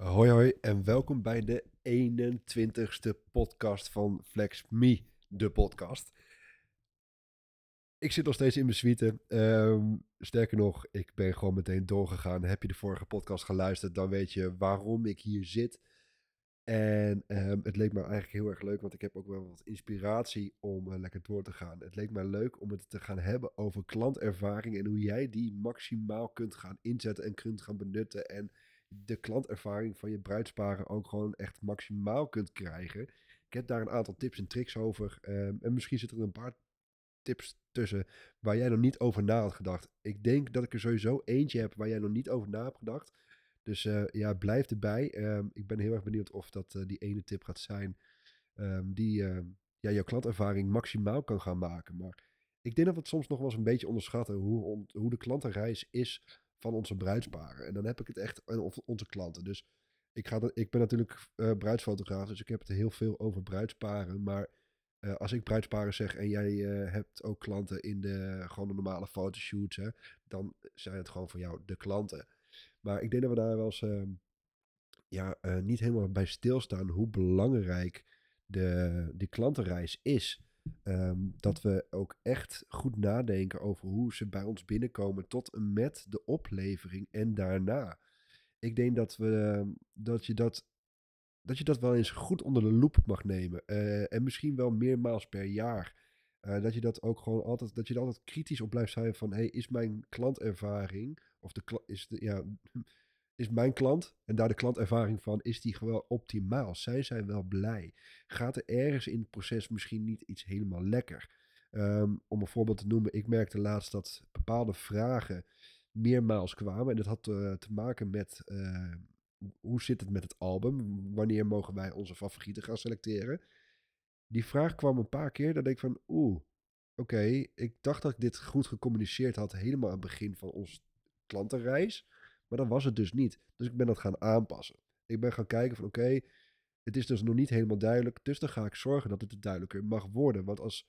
Hoi hoi en welkom bij de 21ste podcast van Flex Me, de podcast. Ik zit nog steeds in mijn suite. Ehm, sterker nog, ik ben gewoon meteen doorgegaan. Heb je de vorige podcast geluisterd, dan weet je waarom ik hier zit. En ehm, het leek me eigenlijk heel erg leuk, want ik heb ook wel wat inspiratie om eh, lekker door te gaan. Het leek mij leuk om het te gaan hebben over klantervaring en hoe jij die maximaal kunt gaan inzetten en kunt gaan benutten. En de klantervaring van je bruidsparen ook gewoon echt maximaal kunt krijgen. Ik heb daar een aantal tips en tricks over. Ehm, en misschien zitten er een paar tips tussen waar jij nog niet over na had gedacht. Ik denk dat ik er sowieso eentje heb waar jij nog niet over na hebt gedacht. Dus uh, ja, blijf erbij. Ehm, ik ben heel erg benieuwd of dat uh, die ene tip gaat zijn um, die ja, jouw klantervaring maximaal kan gaan maken. Maar ik denk dat we het soms nog wel eens een beetje onderschatten hoe, hoe de klantenreis is van onze bruidsparen. En dan heb ik het echt over onze klanten. Dus ik, ga, ik ben natuurlijk uh, bruidsfotograaf, dus ik heb het heel veel over bruidsparen. Maar uh, als ik bruidsparen zeg en jij uh, hebt ook klanten in de, gewoon de normale fotoshoots, hè, dan zijn het gewoon voor jou de klanten. Maar ik denk dat we daar wel eens uh, ja, niet helemaal bij stilstaan hoe belangrijk de, die klantenreis is. Um, dat we ook echt goed nadenken over hoe ze bij ons binnenkomen tot en met de oplevering en daarna. Ik denk dat, we, dat, je, dat, dat je dat wel eens goed onder de loep mag nemen. Uh, en misschien wel meermaals per jaar. Uh, dat je dat ook gewoon altijd, dat je er altijd kritisch op blijft zijn van, hey, is mijn klantervaring, of de, is de, ja, is mijn klant en daar de klantervaring van, is die gewoon optimaal? Zijn zij wel blij? Gaat er ergens in het proces misschien niet iets helemaal lekker? Um, om een voorbeeld te noemen, ik merkte laatst dat bepaalde vragen meermaals kwamen. En dat had uh, te maken met uh, hoe zit het met het album? Wanneer mogen wij onze favorieten gaan selecteren? Die vraag kwam een paar keer. Denk ik van, oeh, oké, ik dacht dat ik dit goed gecommuniceerd had helemaal aan het begin van onze klantenreis. Maar dat was het dus niet. Dus ik ben dat gaan aanpassen. Ik ben gaan kijken van oké, het is dus nog niet helemaal duidelijk. Dus dan ga ik zorgen dat het duidelijker mag worden. Want als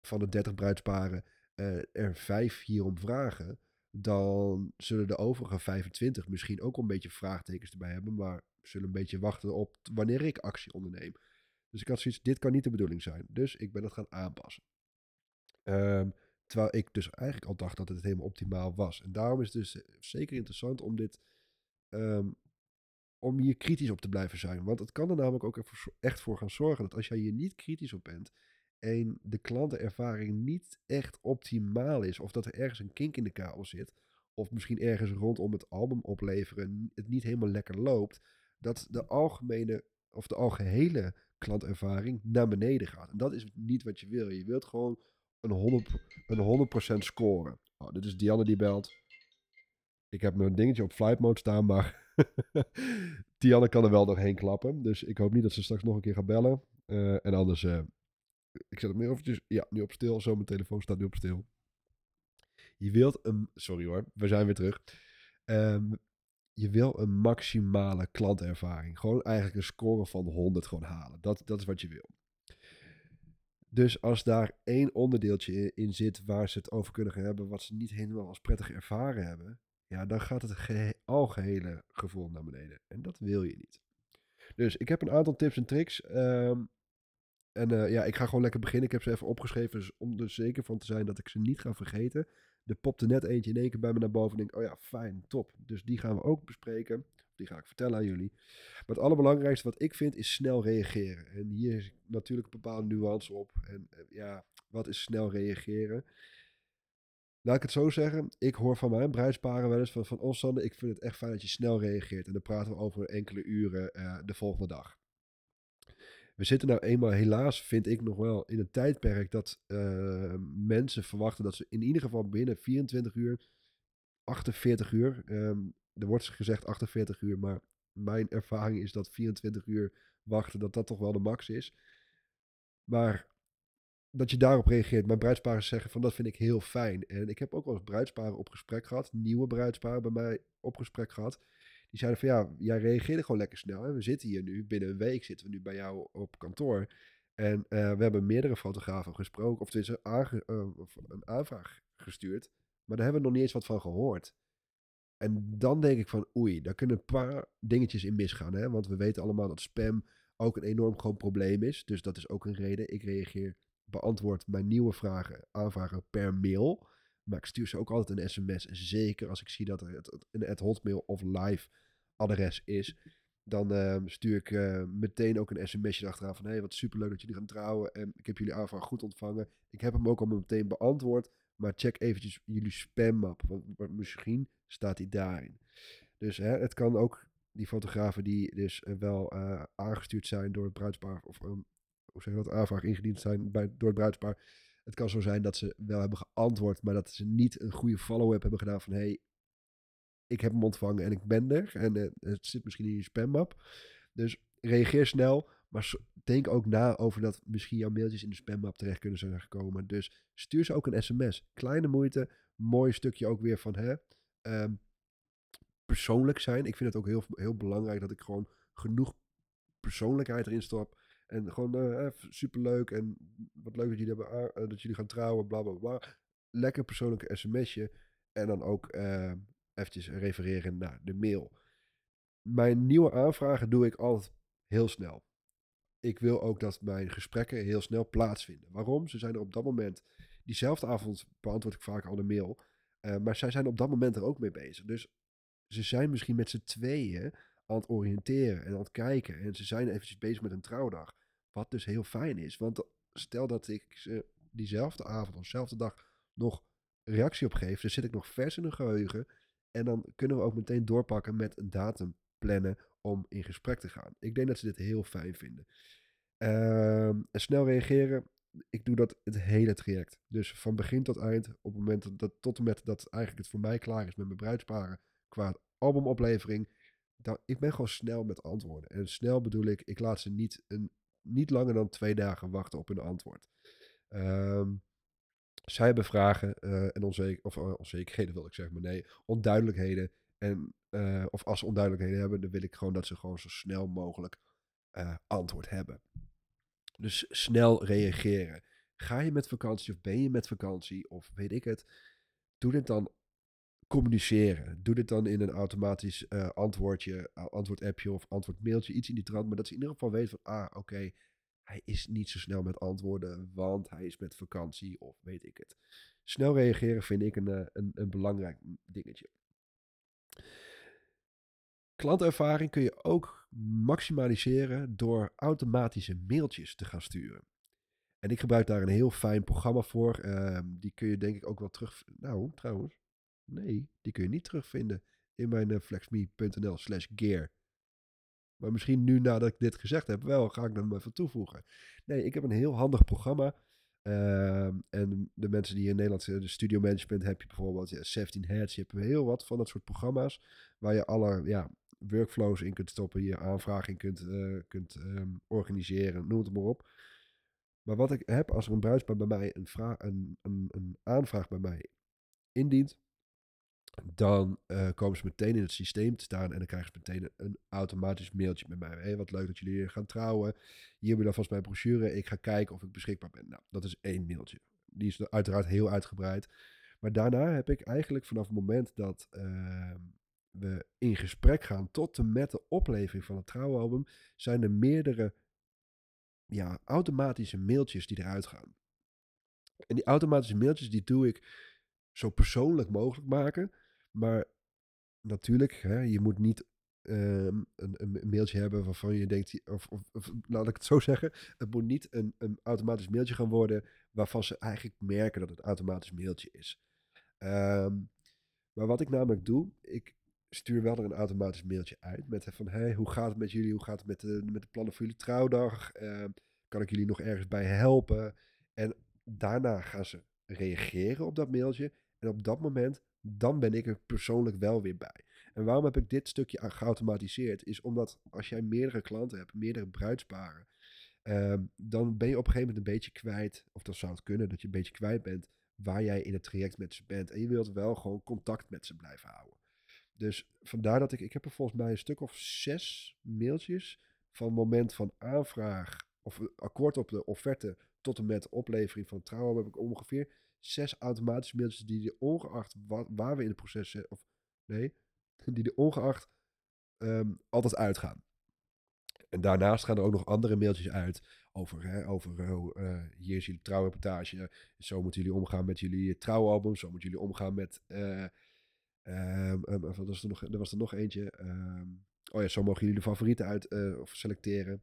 van de 30 bruidsparen uh, er vijf hierom vragen, dan zullen de overige 25 misschien ook een beetje vraagtekens erbij hebben, maar zullen een beetje wachten op wanneer ik actie onderneem. Dus ik had zoiets, dit kan niet de bedoeling zijn. Dus ik ben dat gaan aanpassen. Um, Terwijl ik dus eigenlijk al dacht dat het helemaal optimaal was. En daarom is het dus eh, zeker interessant om dit. Um, om hier kritisch op te blijven zijn. Want het kan er namelijk ook echt voor gaan zorgen dat als jij hier niet kritisch op bent. en de klantenervaring niet echt optimaal is. of dat er ergens een kink in de kabel zit. of misschien ergens rondom het album opleveren. het niet helemaal lekker loopt. dat de algemene. of de algehele klantervaring naar beneden gaat. En dat is niet wat je wil. Je wilt gewoon een 100, een 100% scoren. Oh, dit is Dianne die belt. Ik heb mijn dingetje op flight mode staan, maar Dianne kan er wel doorheen klappen. Dus ik hoop niet dat ze straks nog een keer gaat bellen. Uh, en anders, uh, ik zet hem nu eventjes, ja, nu op stil. Zo, mijn telefoon staat nu op stil. Je wilt een, sorry hoor, we zijn weer terug. Um, je wil een maximale klantervaring. Gewoon eigenlijk een score van 100 gewoon halen. Dat, dat is wat je wil. Dus als daar één onderdeeltje in zit waar ze het over kunnen gaan hebben, wat ze niet helemaal als prettig ervaren hebben, ja, dan gaat het ge algehele gevoel naar beneden. En dat wil je niet. Dus ik heb een aantal tips en tricks. Um, en uh, ja, ik ga gewoon lekker beginnen. Ik heb ze even opgeschreven dus om er zeker van te zijn dat ik ze niet ga vergeten. Er popte net eentje in één keer bij me naar boven. En denk, oh ja, fijn, top. Dus die gaan we ook bespreken. Die ga ik vertellen aan jullie. Maar het allerbelangrijkste wat ik vind is snel reageren. En hier is natuurlijk een bepaalde nuance op. En uh, ja, wat is snel reageren? Laat ik het zo zeggen. Ik hoor van mijn bruidsparen wel eens van, van ons, Sander, ik vind het echt fijn dat je snel reageert. En dan praten we over enkele uren uh, de volgende dag. We zitten nou eenmaal helaas, vind ik nog wel, in een tijdperk dat uh, mensen verwachten dat ze in ieder geval binnen 24 uur, 48 uur, um, er wordt gezegd 48 uur, maar mijn ervaring is dat 24 uur wachten, dat dat toch wel de max is. Maar dat je daarop reageert. Mijn bruidsparen zeggen van dat vind ik heel fijn. En ik heb ook wel eens bruidsparen op gesprek gehad, nieuwe bruidsparen bij mij op gesprek gehad. Die zeiden van ja, jij reageerde gewoon lekker snel. Hè? We zitten hier nu, binnen een week zitten we nu bij jou op kantoor. En uh, we hebben meerdere fotografen gesproken, of is een, uh, een aanvraag gestuurd. Maar daar hebben we nog niet eens wat van gehoord. En dan denk ik van, oei, daar kunnen een paar dingetjes in misgaan. Hè? Want we weten allemaal dat spam ook een enorm groot probleem is. Dus dat is ook een reden. Ik reageer, beantwoord mijn nieuwe vragen, aanvragen per mail. Maar ik stuur ze ook altijd een sms. Zeker als ik zie dat er het, een het hotmail of live adres is. Dan ehm, stuur ik uh, meteen ook een sms'je achteraan van... hé, hey, wat superleuk dat jullie gaan trouwen. En ik heb jullie aanvraag goed ontvangen. Ik heb hem ook al meteen beantwoord. Maar check eventjes jullie spammap. Want misschien staat hij daarin. Dus hè, het kan ook die fotografen die dus eh, wel uh, aangestuurd zijn door het bruidspaar... of um, hoe zeg je dat, aanvraag ingediend zijn bij, door het bruidspaar... Het kan zo zijn dat ze wel hebben geantwoord, maar dat ze niet een goede follow-up hebben gedaan van hey, ik heb hem ontvangen en ik ben er. En uh, het zit misschien in je spammap. Dus reageer snel, maar denk ook na over dat misschien jouw mailtjes in de spammap terecht kunnen zijn gekomen. Dus stuur ze ook een sms. Kleine moeite, mooi stukje ook weer van hè, um, persoonlijk zijn. Ik vind het ook heel, heel belangrijk dat ik gewoon genoeg persoonlijkheid erin stop. En gewoon uh, superleuk en wat leuk dat jullie, uh, dat jullie gaan trouwen, bla bla bla. Lekker persoonlijke sms'je. En dan ook uh, eventjes refereren naar de mail. Mijn nieuwe aanvragen doe ik altijd heel snel. Ik wil ook dat mijn gesprekken heel snel plaatsvinden. Waarom? Ze zijn er op dat moment. Diezelfde avond beantwoord ik vaak al de mail. Uh, maar zij zijn op dat moment er ook mee bezig. Dus ze zijn misschien met z'n tweeën aan het oriënteren en aan het kijken. En ze zijn eventjes bezig met een trouwdag. Wat dus heel fijn is. Want stel dat ik ze diezelfde avond of dezelfde dag nog reactie op geef. Dan zit ik nog vers in hun geheugen. En dan kunnen we ook meteen doorpakken met een datum plannen om in gesprek te gaan. Ik denk dat ze dit heel fijn vinden. Uh, snel reageren. Ik doe dat het hele traject. Dus van begin tot eind. Op het moment dat tot en met dat eigenlijk het voor mij klaar is met mijn bruidsparen. Qua albumoplevering. Dan, ik ben gewoon snel met antwoorden. En snel bedoel ik, ik laat ze niet, een, niet langer dan twee dagen wachten op hun antwoord. Um, zij hebben vragen uh, en onzeker, of, uh, onzekerheden wil ik zeggen, maar nee, onduidelijkheden. En, uh, of als ze onduidelijkheden hebben, dan wil ik gewoon dat ze gewoon zo snel mogelijk antwoord hebben. Dus snel reageren. Ga je met vakantie of ben je met vakantie of weet ik het, doe dit dan communiceren. Doe dit dan in een automatisch antwoordje, antwoord-appje of antwoord-mailtje, iets in die trant. Maar dat ze in ieder geval weten van, ah, oké, hij is niet zo snel met antwoorden, want hij is met vakantie of weet ik het. Snel reageren vind ik een, eh, een, een belangrijk dingetje. Klantervaring kun je ook maximaliseren door automatische mailtjes te gaan sturen. En ik gebruik daar een heel fijn programma voor. Uh, die kun je denk ik ook wel terug... Nou, trouwens. Nee, die kun je niet terugvinden in mijn uh, flexme.nl slash gear. Maar misschien nu nadat ik dit gezegd heb, wel ga ik dan even toevoegen. Nee, ik heb een heel handig programma. Uh, en de mensen die in Nederland de studio management heb je bijvoorbeeld ja, 17 Heads. Je hebt heel wat van dat soort programma's waar je alle ja, workflows in kunt stoppen, je aanvragen in kunt, uh, kunt um, organiseren, noem het maar op. Maar wat ik heb als er een bruidspaar bij mij een, een, een aanvraag bij mij indient, dan uh, komen ze meteen in het systeem te staan en dan krijgen ze meteen een, automatisch mailtje met mij. Hey, wat leuk dat jullie hier gaan trouwen. Hier heb je dan vast mijn brochure. Ik ga kijken of ik beschikbaar ben. Nou, dat is één mailtje. Die is uiteraard heel uitgebreid. Maar daarna heb ik eigenlijk vanaf het moment dat uh, we in gesprek gaan tot en met de oplevering van het trouwalbum, zijn er meerdere ja, automatische mailtjes die eruit gaan. En die automatische mailtjes die doe ik zo persoonlijk mogelijk maken. Maar natuurlijk, hè, je moet niet um, een, een, mailtje hebben waarvan je denkt, of, of, laat ik het zo zeggen, het moet niet een, een automatisch mailtje gaan worden waarvan ze eigenlijk merken dat het een automatisch mailtje is. Um, maar wat ik namelijk doe, ik stuur wel er een automatisch mailtje uit met van, hey, hoe gaat het met jullie? Hoe gaat het met de, met de plannen voor jullie trouwdag? Uh, kan ik jullie nog ergens bij helpen? En daarna gaan ze reageren op dat mailtje. En op dat moment dan ben ik er persoonlijk wel weer bij. En waarom heb ik dit stukje geautomatiseerd? Is omdat als jij meerdere klanten hebt, meerdere bruidsparen, um, dan ben je op een gegeven moment een beetje kwijt, of dat zou het kunnen, dat je een beetje kwijt bent waar jij in het traject met ze bent. En je wilt wel gewoon contact met ze blijven houden. Dus vandaar dat ik, ik heb er volgens mij een stuk of zes mailtjes van moment van aanvraag of akkoord op de offerte tot en met oplevering van trouwen heb ik ongeveer zes automatische mailtjes die je ongeacht waar we in het proces zitten, of nee, die er ongeacht ehm, altijd uitgaan. En daarnaast gaan er ook nog andere mailtjes uit over, hè, over uh, hier is jullie trouwreportage, zo moeten jullie omgaan met jullie trouwalbum, zo moeten jullie omgaan met, uh, um, wat was er, nog, er was er nog eentje, oh ja, zo mogen jullie de favorieten uit of selecteren.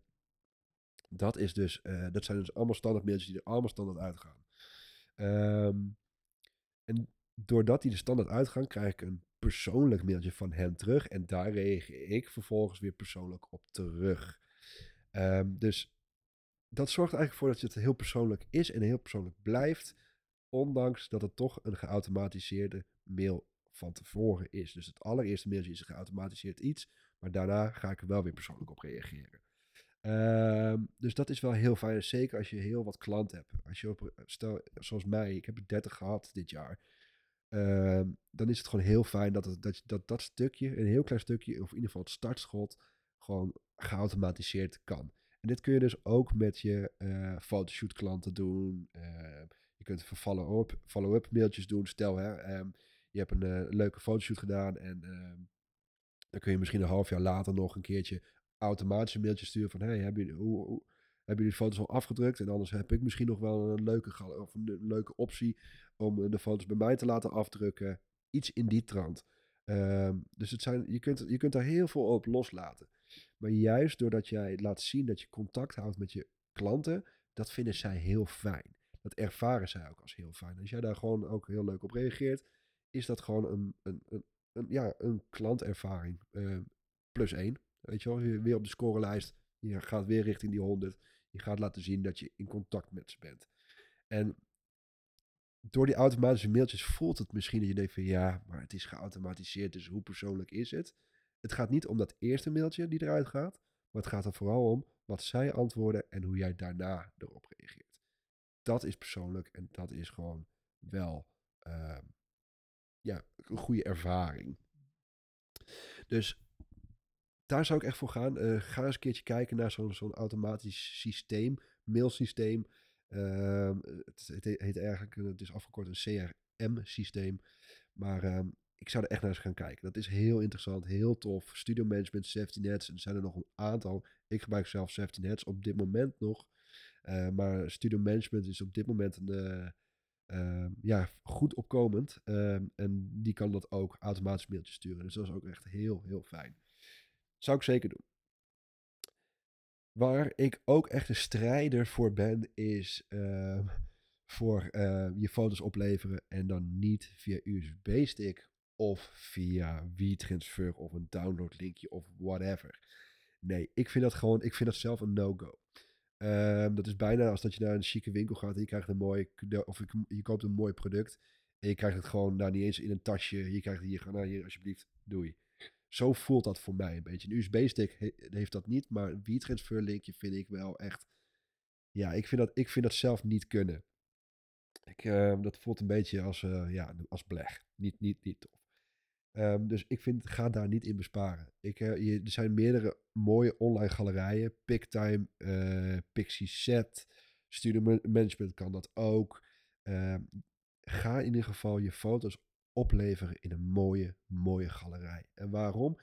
Dat, is dus, dat zijn dus allemaal standaard mailtjes die er allemaal standaard uitgaan. Um, en doordat die er standaard uitgaan, krijg ik een persoonlijk mailtje van hen terug. En daar reageer ik vervolgens weer persoonlijk op terug. Um, dus dat zorgt eigenlijk voor dat het heel persoonlijk is en heel persoonlijk blijft. Ondanks dat het toch een geautomatiseerde mail van tevoren is. Dus het allereerste mailtje is een geautomatiseerd iets. Maar daarna ga ik er wel weer persoonlijk op reageren. Um, dus dat is wel heel fijn. Zeker als je heel wat klanten hebt. Als je op, stel, zoals mij, ik heb er 30 gehad dit jaar. Uh, dan is het gewoon heel fijn dat, dat, dat dat stukje, een heel klein stukje, of in ieder geval het startschot, gewoon geautomatiseerd kan. En dit kun je dus ook met je uh, fotoshoot klanten doen. Uh, je kunt follow-up follow mailtjes doen. Stel, hè, je hebt een uh, leuke fotoshoot gedaan en ehm, dan kun je misschien een half jaar later nog een keertje automatisch een mailtje sturen van... Hey, hebben jullie, hoe, hebben jullie foto's al afgedrukt? En anders heb ik misschien nog wel een leuke, of een leuke optie om de foto's bij mij te laten afdrukken. Iets in die trant. Um, dus het zijn, je, kunt, je kunt daar heel veel op loslaten. Maar juist doordat jij laat zien dat je contact houdt met je klanten, dat vinden zij heel fijn. Dat ervaren zij ook als heel fijn. Als jij daar gewoon ook heel leuk op reageert, is dat gewoon een, een, een, ja, een klantervaring. Uh, plus één. Weet je wel, je weer op de scorelijst. Je gaat weer richting die 100. Je gaat laten zien dat je in contact met ze bent. En door die automatische mailtjes voelt het misschien dat je denkt van ja, maar het is geautomatiseerd, dus hoe persoonlijk is het? Het gaat niet om dat eerste mailtje die eruit gaat, maar het gaat er vooral om wat zij antwoorden en hoe jij daarna erop reageert. Dat is persoonlijk en dat is gewoon wel uh, ja, een goede ervaring. Dus daar zou ik echt voor gaan. Uh, ga eens een keertje kijken naar zo'n zo'n automatisch systeem, mailsysteem. Uh, het, heet eigenlijk, het is afgekort een CRM-systeem. Maar uh, ik zou er echt naar eens gaan kijken. Dat is heel interessant, heel tof. Studio Management, Safety Nets. Er zijn er nog een aantal. Ik gebruik zelf Safety Nets op dit moment nog. Uh, maar Studio Management is op dit moment een, uh, ja, goed opkomend. Ehm, en die kan dat ook automatisch mailtjes sturen. Dus dat is ook echt heel, heel fijn. Zou ik zeker doen. Waar ik ook echt een strijder voor ben, is uh, voor uh, je foto's opleveren en dan niet via USB-stick of via WeTransfer of een downloadlinkje of whatever. Nee, ik vind dat gewoon, ik vind dat zelf een no-go. Um, dat is bijna als dat je naar een chique winkel gaat en je krijgt een mooi, of je, koopt een mooi product en je krijgt het gewoon nou, niet eens in een tasje. Je krijgt hier, nou hier alsjeblieft, doei. Zo voelt dat voor mij een beetje. Een USB-stick heeft dat niet, maar een WeTransfer linkje vind ik wel echt... Ja, ik vind dat, ik vind dat zelf niet kunnen. Ik, uh, dat voelt een beetje als, uh, ja, als bleg. Niet, niet, niet tof. Um, dus ik vind, ga daar niet in besparen. Ik, je, er zijn meerdere mooie online galerijen. Picktime, uh, Pixie Set, Studio Management kan dat ook. Ehm, ga in ieder geval je foto's opleveren in een mooie, mooie galerij. En waarom?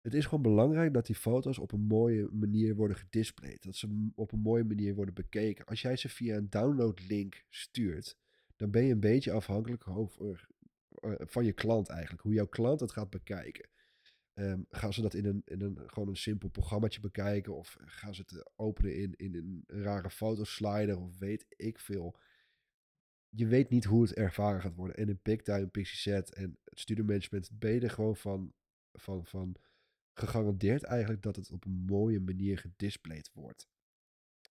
Het is gewoon belangrijk dat die foto's op een mooie manier worden gedisplayed. Dat ze op een mooie manier worden bekeken. Als jij ze via een downloadlink stuurt, dan ben je een beetje afhankelijk uh, van je klant eigenlijk. Hoe jouw klant het gaat bekijken. Um, gaan ze dat in een, in een gewoon een simpel programmaatje bekijken? Of gaan ze het openen in, in een rare fotoslider? Of weet ik veel je weet niet hoe het ervaren gaat worden. En in Pixie Set en het studio management ben je gewoon van, van, van gegarandeerd eigenlijk dat het op een mooie manier gedisplayed wordt.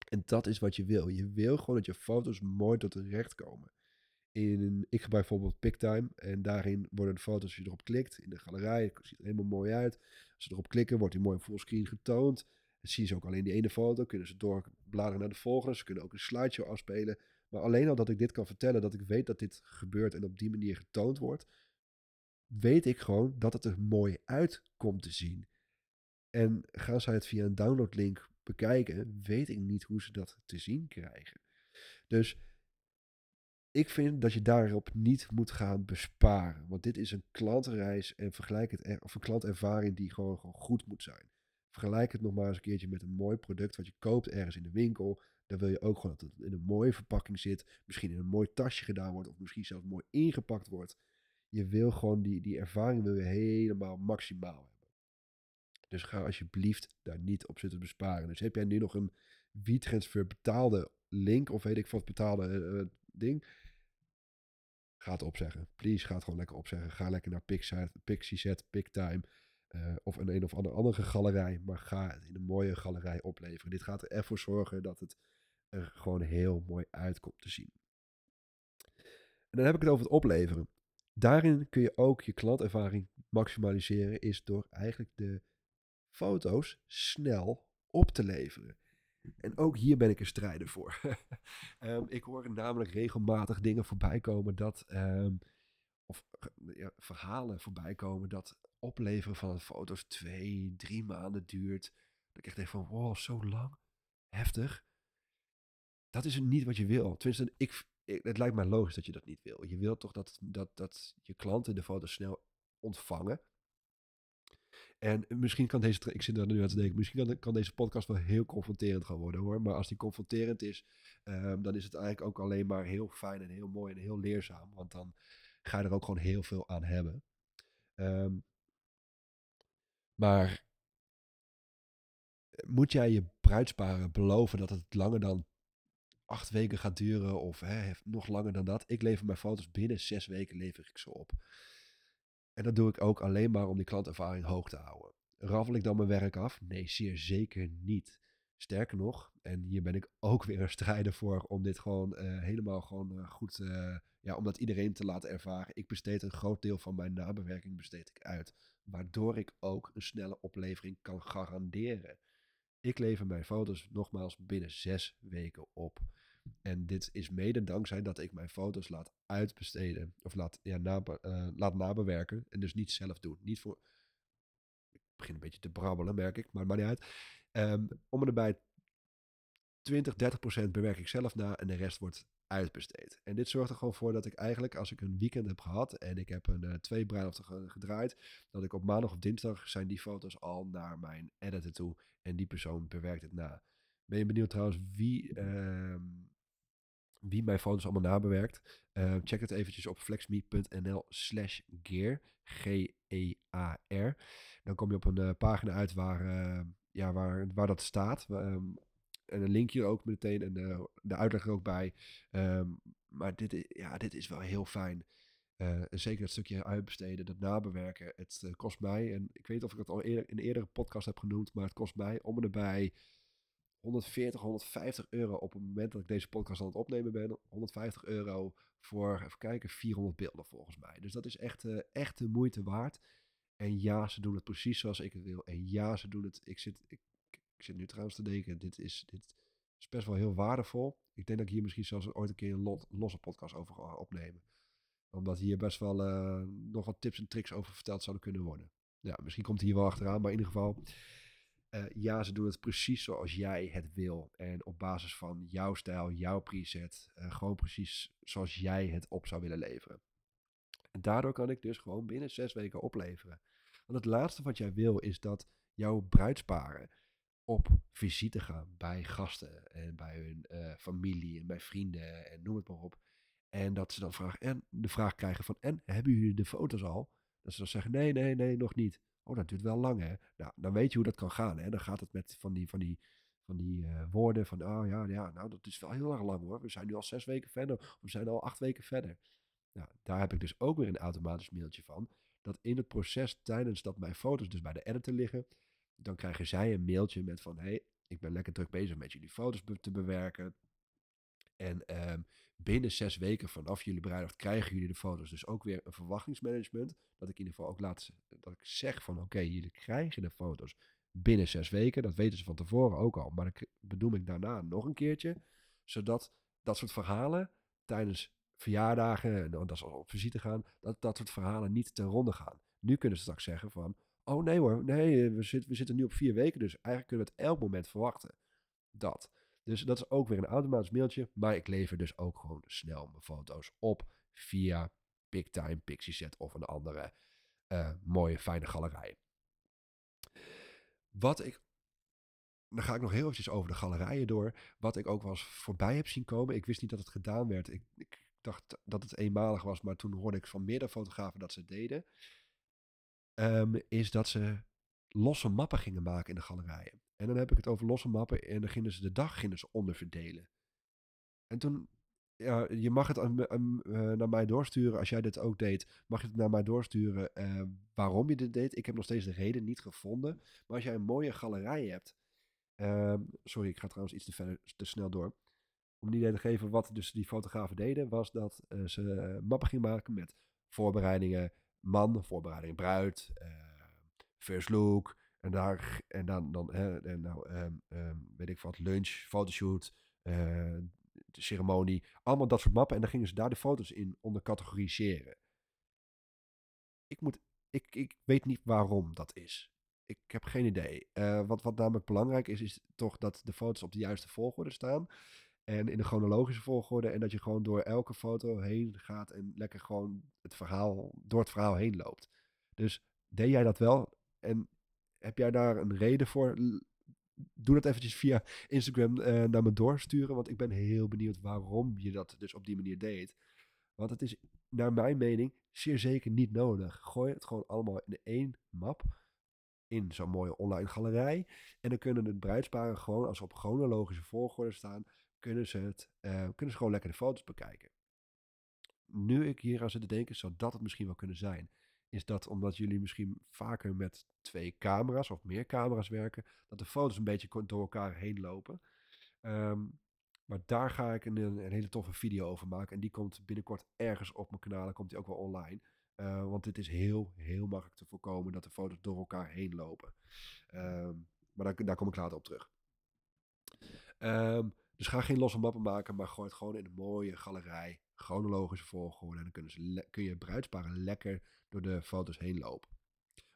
En dat is wat je wil. Je wil gewoon dat je foto's mooi tot recht komen. In, ik gebruik bijvoorbeeld PickTime en daarin worden de foto's, als je erop klikt, in de galerij, het ziet er helemaal mooi uit. Als ze erop klikken, wordt die mooi fullscreen getoond. Dan zien ze ook alleen die ene foto, kunnen ze doorbladeren naar de volgende. Ze kunnen ook een slideshow afspelen. Maar alleen al dat ik dit kan vertellen, dat ik weet dat dit gebeurt en op die manier getoond wordt, weet ik gewoon dat het er mooi uit komt te zien. En gaan zij het via een downloadlink bekijken, weet ik niet hoe ze dat te zien krijgen. Dus ik vind dat je daarop niet moet gaan besparen. Want dit is een klantreis en vergelijk het, of een klantervaring die gewoon, gewoon goed moet zijn. Vergelijk het nog maar eens een keertje met een mooi product wat je koopt ergens in de winkel. Dan wil je ook gewoon dat het in een mooie verpakking zit. Misschien in een mooi tasje gedaan wordt. Of misschien zelfs mooi ingepakt wordt. Je wil gewoon die, die ervaring wil je helemaal maximaal hebben. Dus ga alsjeblieft daar niet op zitten besparen. Dus heb jij nu nog een WeTransfer betaalde link of weet ik wat betaalde uh, ding. Ga het opzeggen. Please, ga het gewoon lekker opzeggen. Ga lekker naar Pixar, Pixieset, PickTime. Uh, of een een of andere andere galerij. Maar ga het in een mooie galerij opleveren. Dit gaat er ervoor zorgen dat het er gewoon heel mooi uitkomt te zien. En dan heb ik het over het opleveren. Daarin kun je ook je klantervaring maximaliseren. Is door eigenlijk de foto's snel op te leveren. En ook hier ben ik een strijder voor. um, ik hoor namelijk regelmatig dingen voorbij komen dat. Um, of ja, verhalen voorbij komen dat opleveren van een foto's twee, drie maanden duurt. Dat ik echt denk van, wow, zo lang? Heftig. Dat is niet wat je wil. Tenminste, ik, het lijkt mij logisch dat je dat niet wil. Je wilt toch dat, dat, dat je klanten de foto's snel ontvangen. En misschien kan deze, ik zit er nu aan te denken, misschien kan, deze podcast wel heel confronterend gaan worden hoor. Maar als die confronterend is, um, dan is het eigenlijk ook alleen maar heel fijn en heel mooi en heel leerzaam. Want dan ga je er ook gewoon heel veel aan hebben. Um, maar moet jij je bruidsparen beloven dat het langer dan acht weken gaat duren of hè, nog langer dan dat? Ik lever mijn foto's binnen zes weken lever ik ze op. En dat doe ik ook alleen maar om die klantervaring hoog te houden. Raffel ik dan mijn werk af? Nee, zeer zeker niet. Sterker nog, en hier ben ik ook weer een strijder voor om dit gewoon uh, helemaal gewoon uh, goed, uh, ja, om dat iedereen te laten ervaren. Ik besteed een groot deel van mijn nabewerking besteed ik uit, waardoor ik ook een snelle oplevering kan garanderen. Ik lever mijn foto's nogmaals binnen zes weken op. En dit is mede dankzij dat ik mijn foto's laat uitbesteden. Of laat, ja, uh, laat nabewerken. En dus niet zelf doen. Niet voor. Ik begin een beetje te brabbelen, merk ik. Maar maakt niet uit. Um, om erbij 20, 30 procent bewerk ik zelf na. En de rest wordt uitbesteed. En dit zorgt er gewoon voor dat ik eigenlijk, als ik een weekend heb gehad en ik heb een uh, twee bruiloften gedraaid, dat ik op maandag of dinsdag zijn die foto's al naar mijn editor toe en die persoon bewerkt het na. Ben je benieuwd trouwens wie, uh, wie mijn foto's allemaal nabewerkt? Uh, check het eventjes op flexme.nl slash gear, G-E-A-R. Dan kom je op een uh, pagina uit waar, uh, ja, waar, waar dat staat. Um, en een linkje ook meteen en de, de uitleg er ook bij. Um, maar dit, ja, dit is wel heel fijn. Uh, zeker het stukje uitbesteden, dat nabewerken. Het uh, kost mij, en ik weet of ik het al eerder, in een eerdere podcast heb genoemd, maar het kost mij om en erbij 140, 150 euro op het moment dat ik deze podcast aan het opnemen ben. 150 euro voor, even kijken, 400 beelden volgens mij. Dus dat is echt, uh, echt de moeite waard. En ja, ze doen het precies zoals ik het wil. En ja, ze doen het. Ik zit, ik zit nu trouwens te denken, dit is, dit is best wel heel waardevol. Ik denk dat ik hier misschien zelfs ooit een keer een lot, losse podcast over ga opnemen. Omdat hier best wel uh, nog wat tips en tricks over verteld zouden kunnen worden. Ja, misschien komt hij hier wel achteraan, maar in ieder geval. Uh, ja, ze doen het precies zoals jij het wil. En op basis van jouw stijl, jouw preset. Uh, gewoon precies zoals jij het op zou willen leveren. En daardoor kan ik dus gewoon binnen zes weken opleveren. Want het laatste wat jij wil is dat jouw bruidsparen op visite gaan bij gasten en bij hun uh, familie en bij vrienden en noem het maar op. En dat ze dan vragen, en de vraag krijgen van, en hebben jullie de foto's al? Dat ze dan zeggen, nee, nee, nee, nog niet. Oh, dat duurt wel lang, hè? Nou, dan weet je hoe dat kan gaan, hè? Dan gaat het met van die, van die, van die uh, woorden van, oh ja, ja, nou, dat is wel heel erg lang, hoor. We zijn nu al zes weken verder, we zijn al acht weken verder. Nou, daar heb ik dus ook weer een automatisch mailtje van. Dat in het proces, tijdens dat mijn foto's dus bij de editor liggen, dan krijgen zij een mailtje met van... hey, ik ben lekker druk bezig met jullie foto's te bewerken. En um, binnen zes weken vanaf jullie bruiloft krijgen jullie de foto's. Dus ook weer een verwachtingsmanagement. Dat ik in ieder geval ook laat... Dat ik zeg van oké, jullie krijgen de foto's binnen zes weken. Dat weten ze van tevoren ook al. Maar dat bedoel ik daarna nog een keertje. Zodat dat soort verhalen tijdens verjaardagen... en dat ze op visite gaan... dat dat soort verhalen niet ten ronde gaan. Nu kunnen ze straks zeggen van... Oh nee hoor, nee, we, zit, we zitten nu op vier weken, dus eigenlijk kunnen we het elk moment verwachten. Dat. Dus dat is ook weer een automatisch mailtje. Maar ik lever dus ook gewoon snel mijn foto's op via PicTime, Pixieset of een andere uh, mooie, fijne galerij. Wat ik. Dan ga ik nog heel eventjes over de galerijen door. Wat ik ook wel eens voorbij heb zien komen. Ik wist niet dat het gedaan werd. Ik, ik dacht dat het eenmalig was, maar toen hoorde ik van meerdere fotografen dat ze het deden. Um, is dat ze losse mappen gingen maken in de galerijen. En dan heb ik het over losse mappen en dan gingen ze de dag gingen ze onderverdelen. En toen, ja, je mag het aan, aan, uh, naar mij doorsturen als jij dit ook deed. Mag je het naar mij doorsturen uh, waarom je dit deed? Ik heb nog steeds de reden niet gevonden. Maar als jij een mooie galerij hebt. Uh, sorry, ik ga trouwens iets te, verder, te snel door. Om een idee te geven wat dus die fotografen deden, was dat uh, ze mappen gingen maken met voorbereidingen man, voorbereidingen bruid, first look, en, daar, en dan, dan hè, en nou, um, um, weet ik wat, lunch, fotoshoot, uh, ceremonie. Allemaal dat soort mappen. En dan gingen ze daar de foto's in onder categoriseren. Ik, moet, ik, ik weet niet waarom dat is. Ik heb geen idee. Uh, wat, wat namelijk belangrijk is, is toch dat de foto's op de juiste volgorde staan. En in de chronologische volgorde. En dat je gewoon door elke foto heen gaat en lekker gewoon het verhaal, door het verhaal heen loopt. Dus deed jij dat wel? En heb jij daar een reden voor? Doe dat eventjes via Instagram uh, naar me doorsturen. Want ik ben heel benieuwd waarom je dat dus op die manier deed. Want het is naar mijn mening zeer zeker niet nodig. Gooi het gewoon allemaal in één map. In zo'n mooie online galerij. En dan kunnen de bruidsparen gewoon, als op chronologische volgorde staan, kunnen ze, het, uh, kunnen ze gewoon lekker de foto's bekijken. Nu ik hier aan zit te denken, zou dat het misschien wel kunnen zijn is dat omdat jullie misschien vaker met twee camera's of meer camera's werken, dat de foto's een beetje door elkaar heen lopen. Ehm, maar daar ga ik een, een, hele toffe video over maken. En die komt binnenkort ergens op mijn kanaal. komt die ook wel online. Uh, want het is heel, heel makkelijk te voorkomen dat de foto's door elkaar heen lopen. Um, maar daar, daar, kom ik later op terug. Um, dus ga geen losse mappen maken, maar gooi het gewoon in een mooie galerij. Chronologische volgorde. En dan kunnen ze kun je bruidsparen lekker door de foto's heen lopen.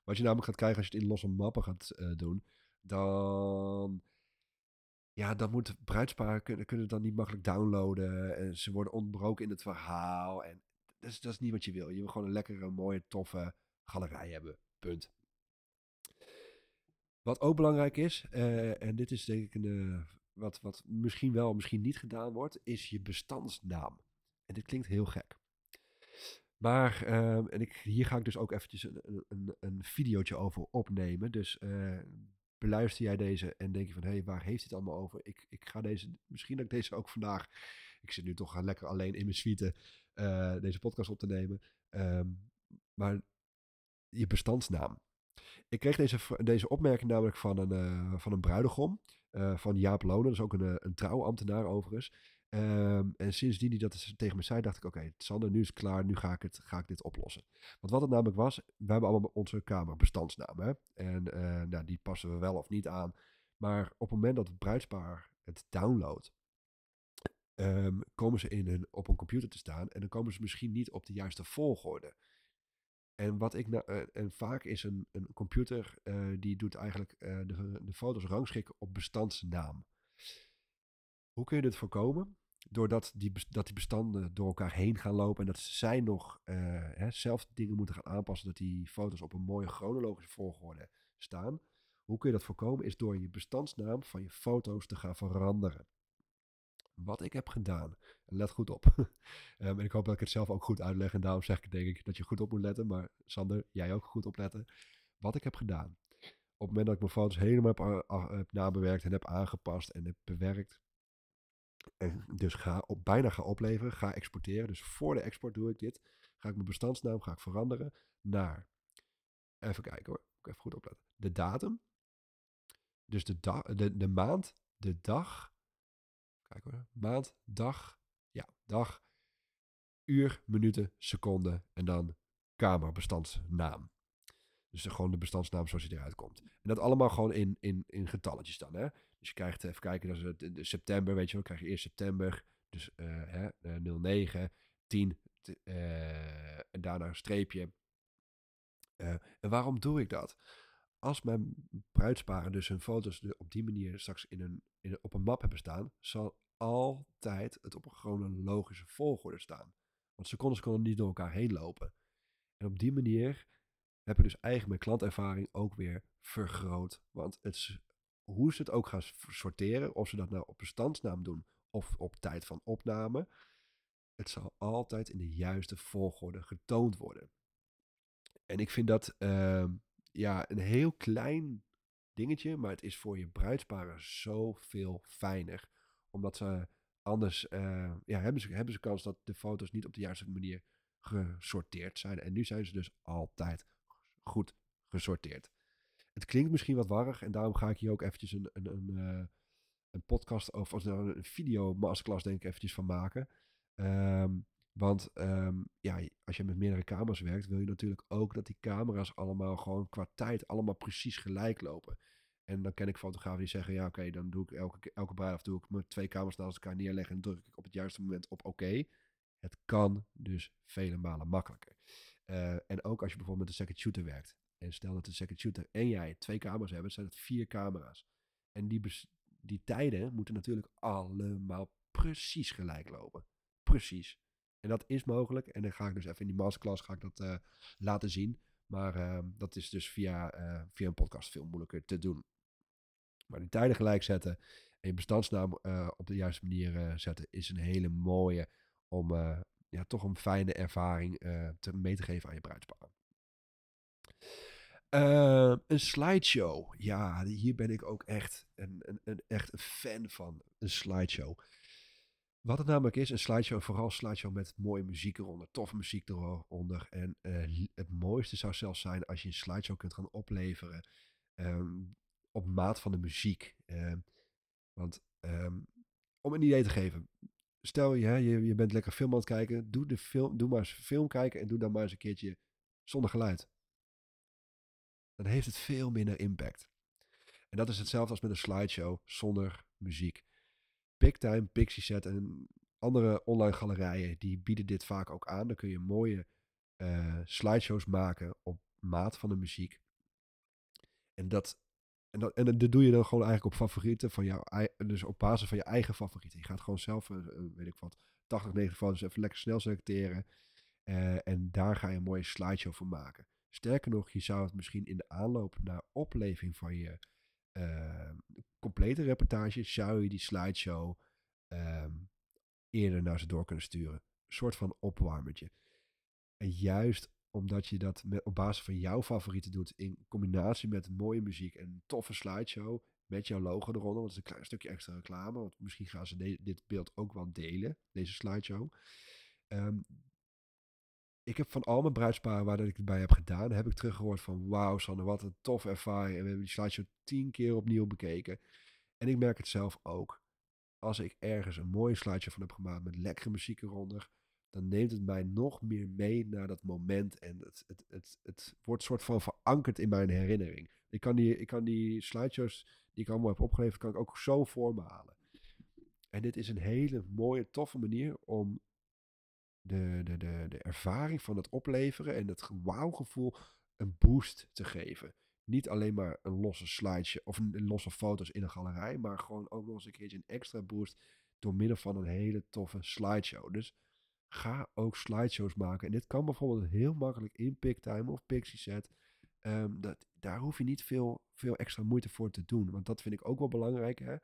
Wat je namelijk gaat krijgen als je het in losse mappen gaat uh, doen, dan. Ja, dan moet bruidsparen kunnen, kunnen het dan niet makkelijk downloaden. En ze worden ontbroken in het verhaal. En dat is, dat is niet wat je wil. Je wil gewoon een lekkere, mooie, toffe galerij hebben. Punt. Wat ook belangrijk is, uh, en dit is denk ik een, uh, wat, wat misschien wel, misschien niet gedaan wordt, is je bestandsnaam. En dit klinkt heel gek. Maar, uh, en ik, hier ga ik dus ook eventjes een, een, een videootje over opnemen. Dus uh, beluister jij deze en denk je van, hé, hey, waar heeft het allemaal over? Ik, ik ga deze, misschien dat ik deze ook vandaag, ik zit nu toch lekker alleen in mijn suite, uh, deze podcast op te nemen. Um, maar je bestandsnaam. Ik kreeg deze, deze opmerking namelijk van een, uh, van een bruidegom, van Jaap Lonen, dat is ook een, een trouwambtenaar overigens. Um, en sindsdien hij dat tegen me zei, dacht ik: Oké, okay, Sander, nu is het klaar, nu ga ik, het, ga ik dit oplossen. Want wat het namelijk was, we hebben allemaal onze kamerbestandsnamen. En nou, die passen we wel of niet aan. Maar op het moment dat het bruidspaar het downloadt, um, komen ze in hun, op een computer te staan. En dan komen ze misschien niet op de juiste volgorde. En wat ik nou, uh, en vaak is een, een computer uh, die doet eigenlijk de, de foto's rangschikken op bestandsnaam. Hoe kun je dit voorkomen? doordat die, dat die bestanden door elkaar heen gaan lopen en dat zij nog hè, zelf dingen moeten gaan aanpassen, dat die foto's op een mooie chronologische volgorde staan. Hoe kun je dat voorkomen? Is door je bestandsnaam van je foto's te gaan veranderen. Wat ik heb gedaan, let goed op. um, en ik hoop dat ik het zelf ook goed uitleg en daarom zeg ik denk ik dat je goed op moet letten. Maar Sander, jij ook goed opletten. Wat ik heb gedaan. Op het moment dat ik mijn foto's helemaal heb, nabewerkt en heb aangepast en heb bewerkt, en dus ga op, bijna ga opleveren, ga exporteren. Dus voor de export doe ik dit. Ga ik mijn bestandsnaam ga ik veranderen naar, even kijken hoor, even goed opletten. De datum, dus de, de, de maand, de dag, maand, dag, ja, dag, uur, minuten, seconde en dan kamerbestandsnaam. Dus gewoon de bestandsnaam zoals hij eruit komt. En dat allemaal gewoon in, in, in getalletjes dan. Hè? Dus je krijgt, even kijken, dat is het, de september, weet je wel, krijg je eerst september. Dus uh, hè, 09, 10 uh, en daarna een streepje. Uh, en waarom doe ik dat? als mijn bruidsparen dus hun foto's op die manier straks in een, in op een map hebben staan, zal altijd het op een chronologische volgorde staan. Want secondes konden niet door elkaar heen lopen. En op die manier heb ik dus eigenlijk mijn klantervaring ook weer vergroot. Want het, hoe ze het ook gaan sorteren, of ze dat nou op bestandsnaam doen of op tijd van opname, het zal altijd in de juiste volgorde getoond worden. En ik vind dat uh, ja, een heel klein dingetje, maar het is voor je bruidsparen zoveel fijner. Omdat ze anders uh, ja, hebben, ze, hebben ze kans dat de foto's niet op de juiste manier gesorteerd zijn. En nu zijn ze dus altijd goed gesorteerd. Het klinkt misschien wat warrig en daarom ga ik hier ook eventjes een, een, een, uh, een podcast of, of een video masterclass denk ik eventjes van maken. Um, want um, ja, als je met meerdere camera's werkt, wil je natuurlijk ook dat die camera's allemaal gewoon qua tijd allemaal precies gelijk lopen. En dan ken ik fotografen die zeggen, ja oké, dan doe ik elke, elke bruiloft doe ik mijn twee camera's naast elkaar neerleggen en druk ik op het juiste moment op oké. Het kan dus vele malen makkelijker. Uh, en ook als je bijvoorbeeld met een second shooter werkt. En stel dat de second shooter en jij twee camera's hebben, zijn het vier camera's. En die, die tijden moeten natuurlijk allemaal precies gelijk lopen. Precies. En dat is mogelijk. En dan ga ik dus even in die masterclass ga ik dat uh, laten zien. Maar uh, dat is dus via, uh, via een podcast veel moeilijker te doen. Maar die tijden gelijk zetten en je bestandsnaam op de juiste manier zetten is een hele mooie om ja, toch een fijne ervaring te, mee te geven aan je bruidspaar. een slideshow. Ja, hier ben ik ook echt een, een, een, echt een fan van. Een slideshow. Wat het namelijk is, een slideshow, vooral een slideshow met mooie muziek eronder, toffe muziek eronder. En het mooiste zou zelfs zijn als je een slideshow kunt gaan opleveren um, op maat van de muziek. Uh, want um, om een idee te geven, stel je, je, je bent lekker film aan het kijken, doe, de film, doe maar eens film kijken en doe dan maar eens een keertje zonder geluid. Dan heeft het veel minder impact. En dat is hetzelfde als met een slideshow zonder muziek. Bigtime, Pixieset en andere online galerijen, die bieden dit vaak ook aan. Dan kun je mooie uh, slideshows maken op maat van de muziek. En dat, en dat, en dat doe je dan gewoon eigenlijk op favorieten van jouw, dus op basis van je eigen favorieten. Je gaat gewoon zelf, uh, weet ik wat, 80, 90 foto's even lekker snel selecteren. Uh, en daar ga je een mooie slideshow voor maken. Sterker nog, je zou het misschien in de aanloop naar opleving van je uh, complete reportage zou je die slideshow uh, eerder naar ze door kunnen sturen. Een soort van opwarmertje. En juist omdat je dat op basis van jouw favorieten doet, in combinatie met mooie muziek en een toffe slideshow, met jouw logo eronder, want het is een klein stukje extra reclame, want misschien gaan ze dit beeld ook wel delen, deze slideshow. Um, ik heb van al mijn bruidsparen waar dat ik het bij heb gedaan, heb ik teruggehoord van wauw Sanne, wat een tof ervaring. En we hebben die slideshow tien keer opnieuw bekeken. En ik merk het zelf ook. Als ik ergens een mooie slideshow van heb gemaakt met lekkere muziek eronder, dan neemt het mij nog meer mee naar dat moment. En het, het, het, het wordt soort van verankerd in mijn herinnering. Ik kan die, ik kan die slideshows die ik allemaal heb opgeleverd, kan ik ook zo voor me halen. En dit is een hele mooie, toffe manier om de, de, de, de ervaring van het opleveren en het wauwgevoel een boost te geven. Niet alleen maar een losse slidesje of een, losse foto's in een galerij, maar gewoon ook nog eens een keertje een extra boost door middel van een hele toffe slideshow. Dus ga ook slideshows maken. En dit kan bijvoorbeeld heel makkelijk in PicTime of PixieSet. Um, dat, daar hoef je niet veel, veel extra moeite voor te doen. Want dat vind ik ook wel belangrijk. Hè?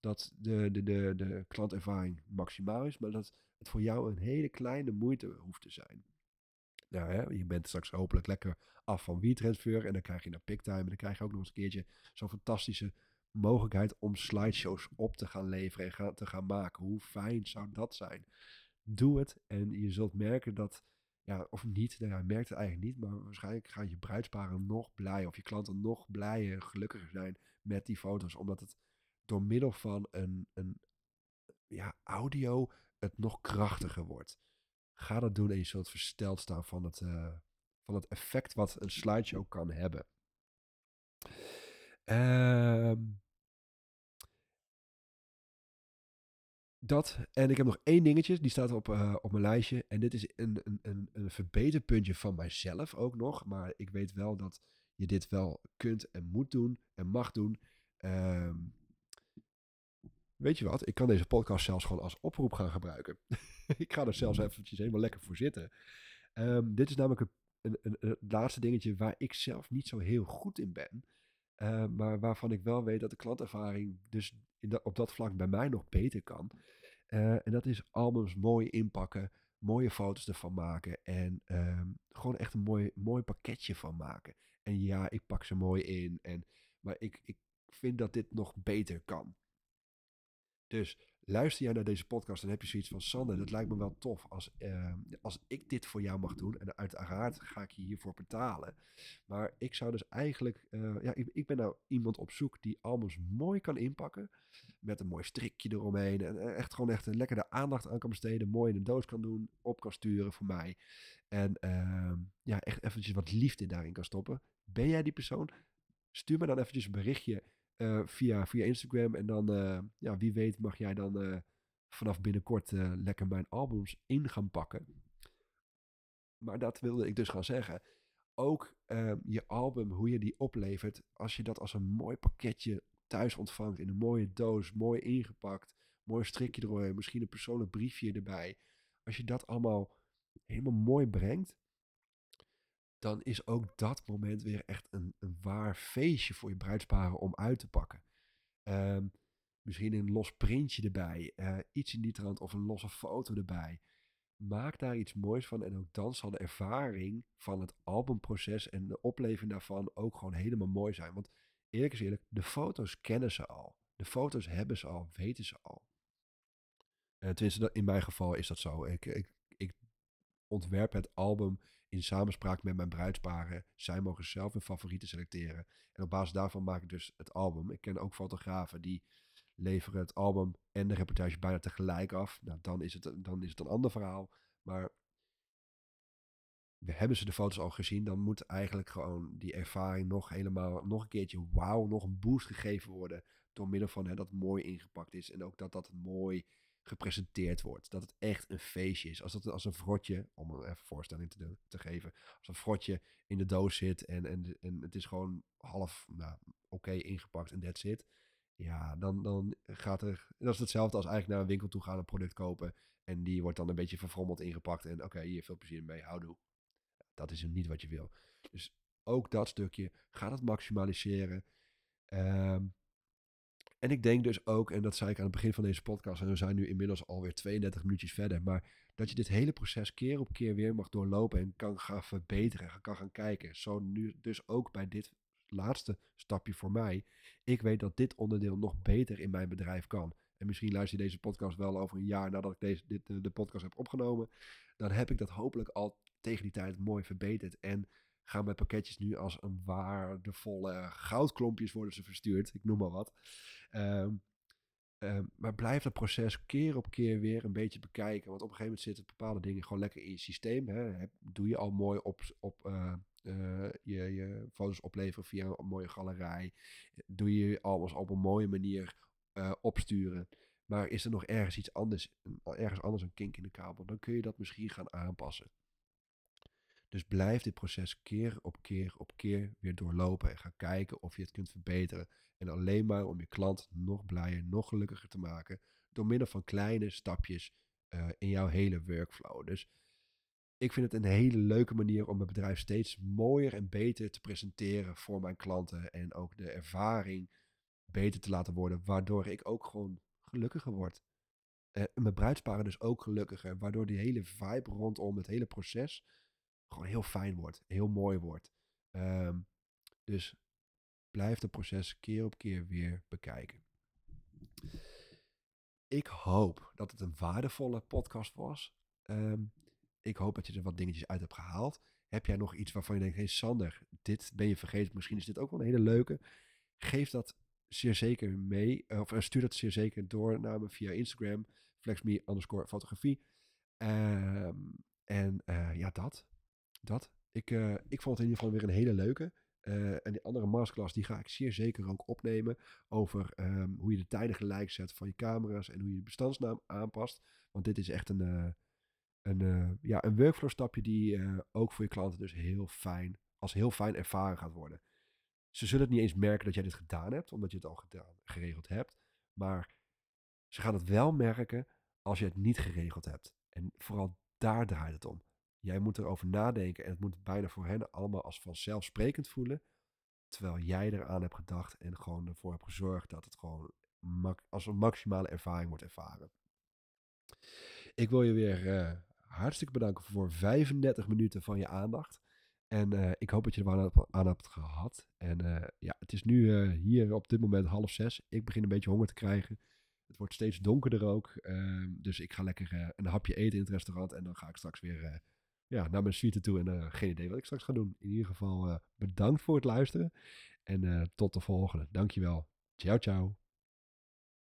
Dat de, de, de, de klantervaring maximaal is, maar dat het voor jou een hele kleine moeite hoeft te zijn. Nou, hè, je bent straks hopelijk lekker af van WeTransfer en dan krijg je naar PickTime en dan krijg je ook nog eens een keertje zo'n fantastische mogelijkheid om slideshows op te gaan leveren en gaan, te gaan maken. Hoe fijn zou dat zijn? Doe het en je zult merken dat, ja, of niet, nou ja, merkt het eigenlijk niet, maar waarschijnlijk gaan je bruidsparen nog blijer of je klanten nog blijer, gelukkiger zijn met die foto's, omdat het door middel van een, een ja, audio het nog krachtiger wordt. Ga dat doen en je zult versteld staan van het, uh, van het effect wat een slideshow kan hebben. Uh, dat. En ik heb nog één dingetje, die staat op, uh, op mijn lijstje. En dit is een, een, een, verbeterpuntje van mijzelf ook nog. Maar ik weet wel dat je dit wel kunt en moet doen en mag doen. Ehm, weet je wat? Ik kan deze podcast zelfs gewoon als oproep gaan gebruiken. ik ga er zelfs eventjes helemaal lekker voor zitten. Ehm, dit is namelijk een, een, een, laatste dingetje waar ik zelf niet zo heel goed in ben. Uh, maar waarvan ik wel weet dat de klantervaring dus in op dat vlak bij mij nog beter kan. Uh, en dat is albums mooi inpakken, mooie foto's ervan maken en um, gewoon echt een mooi, mooi pakketje van maken. En ja, ik pak ze mooi in, en, maar ik, ik vind dat dit nog beter kan. Dus luister jij naar deze podcast en heb je zoiets van Sander, dat lijkt me wel tof als, uh, als ik dit voor jou mag doen. En uiteraard ga ik je hiervoor betalen. Maar ik zou dus eigenlijk, uh, ja, ik, ik, ben nou iemand op zoek die albums mooi kan inpakken. Met een mooi strikje eromheen. En echt gewoon echt een lekkere aandacht aan kan besteden. Mooi in een doos kan doen, op kan sturen voor mij. En uh, ja, echt eventjes wat liefde daarin kan stoppen. Ben jij die persoon? Stuur me dan eventjes een berichtje via, via Instagram. En dan, uh, ja, wie weet mag jij dan uh, vanaf binnenkort lekker mijn albums in gaan pakken. Maar dat wilde ik dus gaan zeggen. Ook je album, hoe je die oplevert, als je dat als een mooi pakketje thuis ontvangt, in een mooie doos, mooi ingepakt, mooi strikje eromheen, misschien een persoonlijk briefje erbij. Als je dat allemaal helemaal mooi brengt, dan is ook dat moment weer echt een, waar feestje voor je bruidsparen om uit te pakken. Um, misschien een los printje erbij, uh, iets in die trant of een losse foto erbij. Maak daar iets moois van en ook dan zal de ervaring van het albumproces en de opleving daarvan ook gewoon helemaal mooi zijn. Want eerlijk is eerlijk, de foto's kennen ze al. De foto's hebben ze al, weten ze al. Uh, tenminste, in mijn geval is dat zo. Ik, ik, ik ontwerp het album in samenspraak met mijn bruidsparen. Zij mogen zelf hun favorieten selecteren. En op basis daarvan maak ik dus het album. Ik ken ook fotografen die leveren het album en de reportage bijna tegelijk af. Nou, dan is het, dan is het een ander verhaal. Maar we hebben ze de foto's al gezien, dan moet eigenlijk gewoon die ervaring nog helemaal, nog een keertje wauw, nog een boost gegeven worden. Door middel van hè, dat mooi ingepakt is en ook dat dat mooi gepresenteerd wordt. Dat het echt een feestje is. Als, dat, als een frotje, om een even voorstelling te, te geven, als een frotje in de doos zit en, en, en het is gewoon half nou, oké ingepakt en that's it. Ja, dan, dan gaat er. Dat is hetzelfde als eigenlijk naar een winkel toe gaan, een product kopen. En die wordt dan een beetje verfrommeld ingepakt. En oké, hier veel plezier mee, houdoe. Dat is niet wat je wil. Dus ook dat stukje, ga het maximaliseren. Um, en ik denk dus ook, en dat zei ik aan het begin van deze podcast, en we zijn nu inmiddels alweer 32 minuutjes verder, maar dat je dit hele proces keer op keer weer mag doorlopen en kan gaan verbeteren, en kan gaan kijken. Zo nu dus ook bij dit laatste stapje voor mij. Ik weet dat dit onderdeel nog beter in mijn bedrijf kan. En misschien luister je deze podcast wel over een jaar nadat ik deze, dit, de podcast heb opgenomen. Dan heb ik dat hopelijk al tegen die tijd mooi verbeterd. En gaan mijn pakketjes nu als een waardevolle goudklompjes worden ze verstuurd. Ik noem maar wat. Um, um, maar blijf dat proces keer op keer weer een beetje bekijken. Want op een gegeven moment zitten bepaalde dingen gewoon lekker in je systeem. Hè. Doe je al mooi op, op uh, uh, je, je foto's opleveren via een mooie galerij. Doe je alles op een mooie manier uh, opsturen. Maar is er nog ergens iets anders, ergens anders een kink in de kabel, dan kun je dat misschien gaan aanpassen. Dus blijf dit proces keer op keer op keer weer doorlopen en ga kijken of je het kunt verbeteren. En alleen maar om je klant nog blijer, nog gelukkiger te maken door middel van kleine stapjes uh, in jouw hele workflow. Dus ik vind het een hele leuke manier om mijn bedrijf steeds mooier en beter te presenteren voor mijn klanten en ook de ervaring beter te laten worden, waardoor ik ook gewoon gelukkiger word. Uh, mijn bruidsparen dus ook gelukkiger, waardoor die hele vibe rondom het hele proces gewoon heel fijn wordt, heel mooi wordt. Um, dus blijf het proces keer op keer weer bekijken. Ik hoop dat het een waardevolle podcast was. Um, ik hoop dat je er wat dingetjes uit hebt gehaald. Heb jij nog iets waarvan je denkt, hey Sander, dit ben je vergeten, misschien is dit ook wel een hele leuke. Geef dat zeer zeker mee, eh, of stuur dat zeer zeker door naar me via Instagram, flexme underscore fotografie. Um, en uh, ja, dat dat. Ik, uh, ik vond het in ieder geval weer een hele leuke. Uh, en die andere masterclass die ga ik zeer zeker ook opnemen. Over um, hoe je de tijden gelijk zet van je camera's. En hoe je de bestandsnaam aanpast. Want dit is echt een, uh, een, ja, een workflow stapje die ook voor je klanten dus heel fijn als heel fijn ervaren gaat worden. Ze zullen het niet eens merken dat jij dit gedaan hebt, omdat je het al geregeld hebt. Maar ze gaan het wel merken als je het niet geregeld hebt. En vooral daar draait het om. Jij moet erover nadenken en het moet bijna voor hen allemaal als vanzelfsprekend voelen. Terwijl jij eraan hebt gedacht en gewoon ervoor hebt gezorgd dat het gewoon als een maximale ervaring wordt ervaren. Ik wil je weer uh, hartstikke bedanken voor 35 minuten van je aandacht. En uh, ik hoop dat je er aan, aan hebt gehad. En uh, ja, het is nu hier op dit moment half zes. Ik begin een beetje honger te krijgen. Het wordt steeds donkerder ook. Ehm, dus ik ga lekker een hapje eten in het restaurant. En dan ga ik straks weer ja, naar mijn suite toe. En geen idee wat ik straks ga doen. In ieder geval bedankt voor het luisteren. En tot de volgende. Dankjewel. Ciao, ciao.